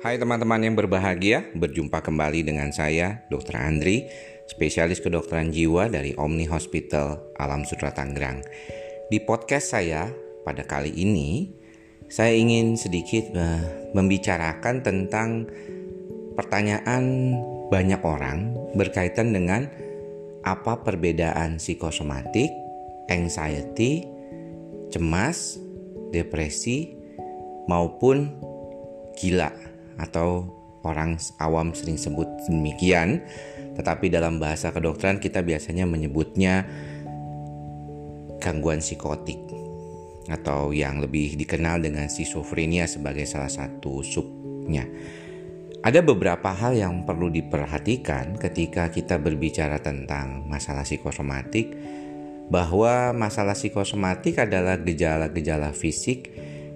Hai teman-teman yang berbahagia, berjumpa kembali dengan saya, Dr. Andri, spesialis kedokteran jiwa dari Omni Hospital Alam Sutra Tangerang. Di podcast saya pada kali ini, saya ingin sedikit uh, membicarakan tentang pertanyaan banyak orang berkaitan dengan apa perbedaan psikosomatik, anxiety, cemas, depresi, maupun gila atau orang awam sering sebut demikian, tetapi dalam bahasa kedokteran kita biasanya menyebutnya gangguan psikotik atau yang lebih dikenal dengan schizophrenia sebagai salah satu subnya. Ada beberapa hal yang perlu diperhatikan ketika kita berbicara tentang masalah psikosomatik bahwa masalah psikosomatik adalah gejala-gejala fisik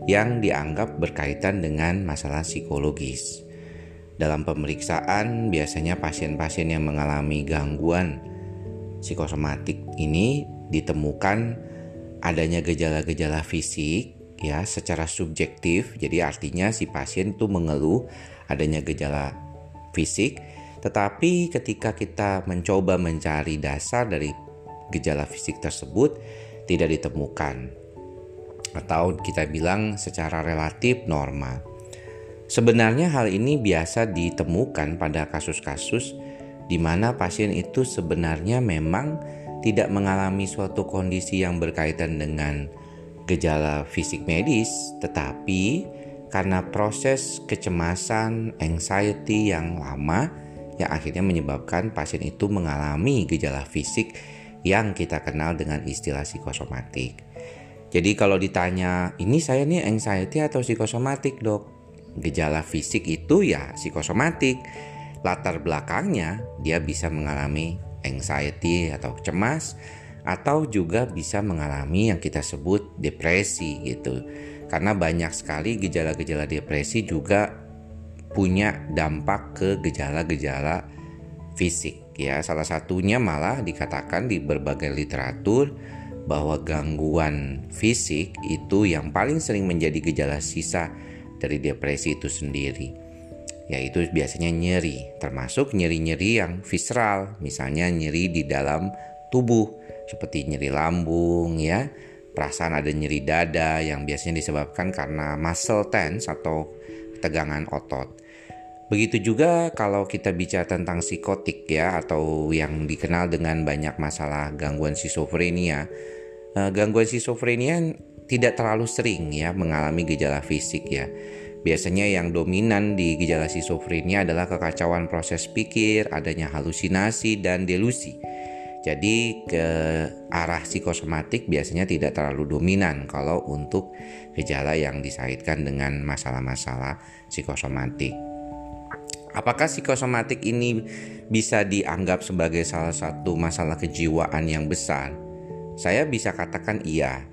yang dianggap berkaitan dengan masalah psikologis. Dalam pemeriksaan, biasanya pasien-pasien yang mengalami gangguan psikosomatik ini ditemukan adanya gejala-gejala fisik ya secara subjektif. Jadi artinya si pasien itu mengeluh adanya gejala fisik, tetapi ketika kita mencoba mencari dasar dari gejala fisik tersebut tidak ditemukan atau kita bilang secara relatif normal. Sebenarnya hal ini biasa ditemukan pada kasus-kasus di mana pasien itu sebenarnya memang tidak mengalami suatu kondisi yang berkaitan dengan gejala fisik medis, tetapi karena proses kecemasan, anxiety yang lama yang akhirnya menyebabkan pasien itu mengalami gejala fisik yang kita kenal dengan istilah psikosomatik. Jadi kalau ditanya, ini saya nih anxiety atau psikosomatik dok? Gejala fisik itu ya psikosomatik. Latar belakangnya dia bisa mengalami anxiety atau cemas atau juga bisa mengalami yang kita sebut depresi gitu. Karena banyak sekali gejala-gejala depresi juga punya dampak ke gejala-gejala fisik ya. Salah satunya malah dikatakan di berbagai literatur bahwa gangguan fisik itu yang paling sering menjadi gejala sisa dari depresi itu sendiri yaitu biasanya nyeri termasuk nyeri-nyeri yang visceral misalnya nyeri di dalam tubuh seperti nyeri lambung ya perasaan ada nyeri dada yang biasanya disebabkan karena muscle tense atau tegangan otot Begitu juga kalau kita bicara tentang psikotik ya atau yang dikenal dengan banyak masalah gangguan schizophrenia. Eh, gangguan schizophrenia tidak terlalu sering ya mengalami gejala fisik ya. Biasanya yang dominan di gejala schizophrenia adalah kekacauan proses pikir, adanya halusinasi dan delusi. Jadi ke arah psikosomatik biasanya tidak terlalu dominan kalau untuk gejala yang disaitkan dengan masalah-masalah psikosomatik. Apakah psikosomatik ini bisa dianggap sebagai salah satu masalah kejiwaan yang besar? Saya bisa katakan iya.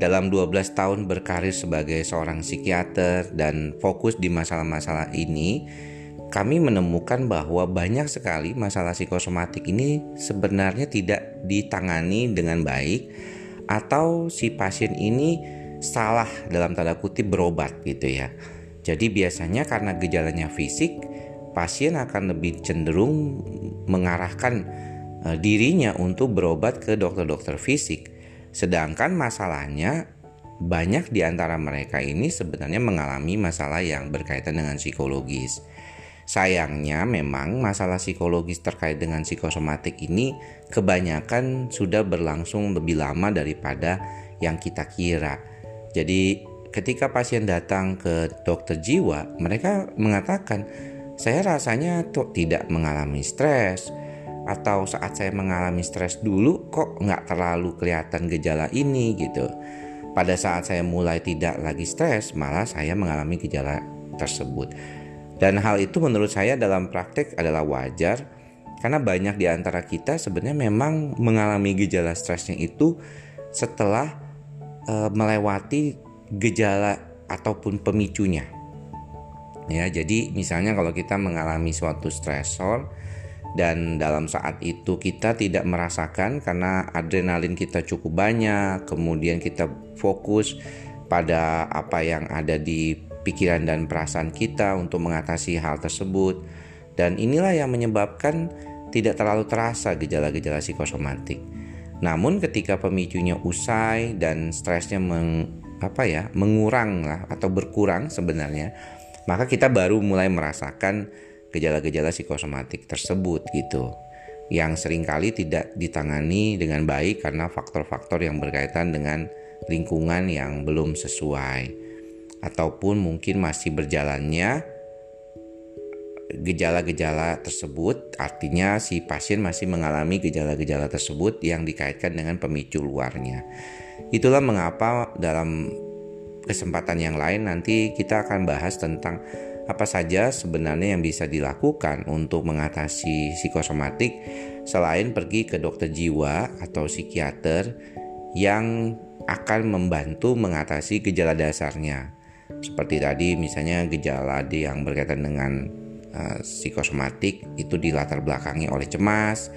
Dalam 12 tahun berkarir sebagai seorang psikiater dan fokus di masalah-masalah ini, kami menemukan bahwa banyak sekali masalah psikosomatik ini sebenarnya tidak ditangani dengan baik atau si pasien ini salah dalam tanda kutip berobat gitu ya. Jadi biasanya karena gejalanya fisik, pasien akan lebih cenderung mengarahkan uh, dirinya untuk berobat ke dokter-dokter fisik. Sedangkan masalahnya banyak di antara mereka ini sebenarnya mengalami masalah yang berkaitan dengan psikologis. Sayangnya memang masalah psikologis terkait dengan psikosomatik ini kebanyakan sudah berlangsung lebih lama daripada yang kita kira. Jadi ketika pasien datang ke dokter jiwa, mereka mengatakan saya rasanya tidak mengalami stres atau saat saya mengalami stres dulu kok nggak terlalu kelihatan gejala ini gitu. Pada saat saya mulai tidak lagi stres malah saya mengalami gejala tersebut. Dan hal itu menurut saya dalam praktek adalah wajar karena banyak di antara kita sebenarnya memang mengalami gejala stresnya itu setelah e, melewati gejala ataupun pemicunya ya jadi misalnya kalau kita mengalami suatu stresor dan dalam saat itu kita tidak merasakan karena adrenalin kita cukup banyak kemudian kita fokus pada apa yang ada di pikiran dan perasaan kita untuk mengatasi hal tersebut. Dan inilah yang menyebabkan tidak terlalu terasa gejala-gejala psikosomatik. Namun ketika pemicunya usai dan stresnya meng, apa ya, mengurang lah atau berkurang sebenarnya, maka kita baru mulai merasakan gejala-gejala psikosomatik tersebut gitu yang sering kali tidak ditangani dengan baik karena faktor-faktor yang berkaitan dengan lingkungan yang belum sesuai ataupun mungkin masih berjalannya gejala-gejala tersebut artinya si pasien masih mengalami gejala-gejala tersebut yang dikaitkan dengan pemicu luarnya. Itulah mengapa dalam kesempatan yang lain nanti kita akan bahas tentang apa saja sebenarnya yang bisa dilakukan untuk mengatasi psikosomatik selain pergi ke dokter jiwa atau psikiater yang akan membantu mengatasi gejala dasarnya. Seperti tadi misalnya gejala yang berkaitan dengan uh, psikosomatik itu dilatar belakangi oleh cemas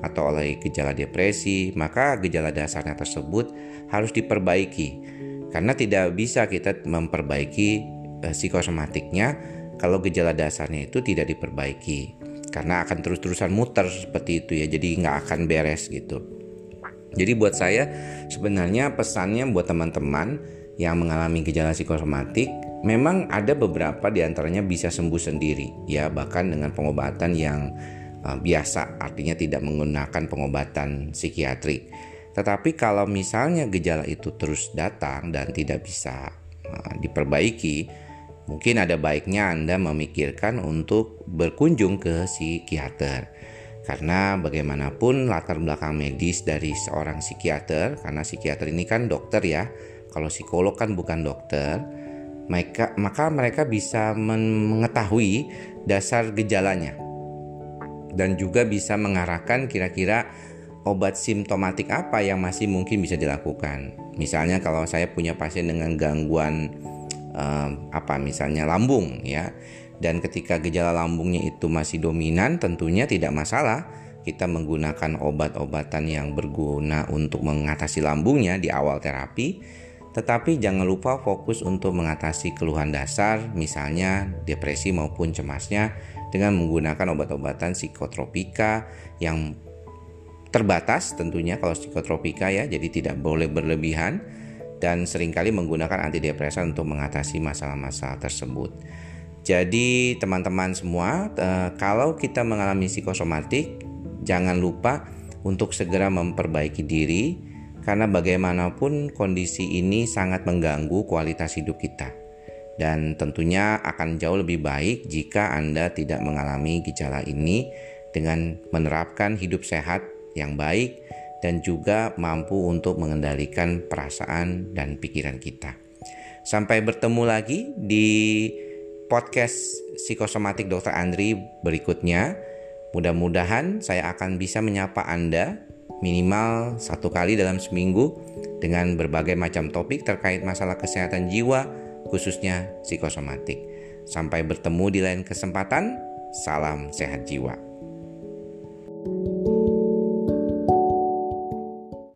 atau oleh gejala depresi, maka gejala dasarnya tersebut harus diperbaiki. Karena tidak bisa kita memperbaiki uh, psikosomatiknya kalau gejala dasarnya itu tidak diperbaiki karena akan terus-terusan muter seperti itu ya jadi nggak akan beres gitu. Jadi buat saya sebenarnya pesannya buat teman-teman yang mengalami gejala psikosomatik memang ada beberapa di antaranya bisa sembuh sendiri ya bahkan dengan pengobatan yang uh, biasa artinya tidak menggunakan pengobatan psikiatrik tetapi kalau misalnya gejala itu terus datang dan tidak bisa uh, diperbaiki mungkin ada baiknya Anda memikirkan untuk berkunjung ke psikiater. Karena bagaimanapun latar belakang medis dari seorang psikiater, karena psikiater ini kan dokter ya, kalau psikolog kan bukan dokter, mereka, maka mereka bisa mengetahui dasar gejalanya dan juga bisa mengarahkan kira-kira obat simptomatik apa yang masih mungkin bisa dilakukan. Misalnya kalau saya punya pasien dengan gangguan um, apa misalnya lambung ya. Dan ketika gejala lambungnya itu masih dominan tentunya tidak masalah. Kita menggunakan obat-obatan yang berguna untuk mengatasi lambungnya di awal terapi. Tetapi jangan lupa fokus untuk mengatasi keluhan dasar misalnya depresi maupun cemasnya dengan menggunakan obat-obatan psikotropika yang terbatas tentunya kalau psikotropika ya. Jadi tidak boleh berlebihan dan sering kali menggunakan antidepresan untuk mengatasi masalah-masalah tersebut. Jadi teman-teman semua, eh, kalau kita mengalami psikosomatik, jangan lupa untuk segera memperbaiki diri karena bagaimanapun kondisi ini sangat mengganggu kualitas hidup kita. Dan tentunya akan jauh lebih baik jika Anda tidak mengalami gejala ini dengan menerapkan hidup sehat yang baik dan juga mampu untuk mengendalikan perasaan dan pikiran kita. Sampai bertemu lagi di podcast psikosomatik Dr. Andri berikutnya. Mudah-mudahan saya akan bisa menyapa Anda minimal satu kali dalam seminggu dengan berbagai macam topik terkait masalah kesehatan jiwa, khususnya psikosomatik. Sampai bertemu di lain kesempatan, salam sehat jiwa. thank you